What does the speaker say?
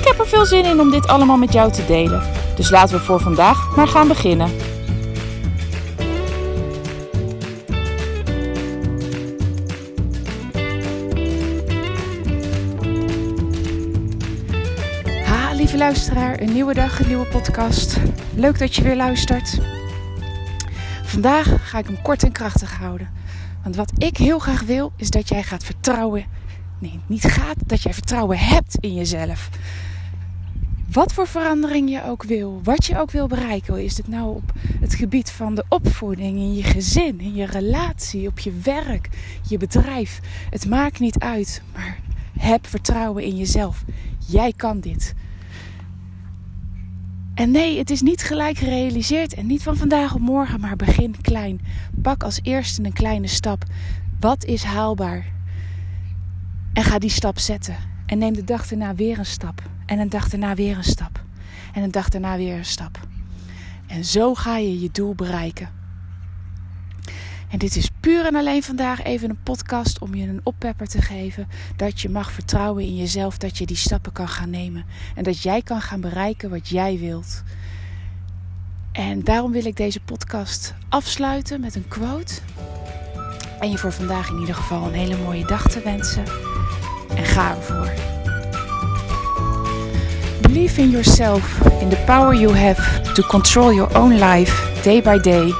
Ik heb er veel zin in om dit allemaal met jou te delen. Dus laten we voor vandaag maar gaan beginnen. Ha, lieve luisteraar, een nieuwe dag, een nieuwe podcast. Leuk dat je weer luistert. Vandaag ga ik hem kort en krachtig houden. Want wat ik heel graag wil, is dat jij gaat vertrouwen. Nee, niet gaat, dat jij vertrouwen hebt in jezelf. Wat voor verandering je ook wil, wat je ook wil bereiken, is het nou op het gebied van de opvoeding, in je gezin, in je relatie, op je werk, je bedrijf. Het maakt niet uit, maar heb vertrouwen in jezelf. Jij kan dit. En nee, het is niet gelijk gerealiseerd en niet van vandaag op morgen, maar begin klein. Pak als eerste een kleine stap. Wat is haalbaar? En ga die stap zetten. En neem de dag daarna weer een stap. En een dag daarna weer een stap. En een dag daarna weer een stap. En zo ga je je doel bereiken. En dit is puur en alleen vandaag even een podcast om je een oppepper te geven. Dat je mag vertrouwen in jezelf, dat je die stappen kan gaan nemen. En dat jij kan gaan bereiken wat jij wilt. En daarom wil ik deze podcast afsluiten met een quote. En je voor vandaag in ieder geval een hele mooie dag te wensen. Ga ervoor. Believe in yourself, in the power you have to control your own life day by day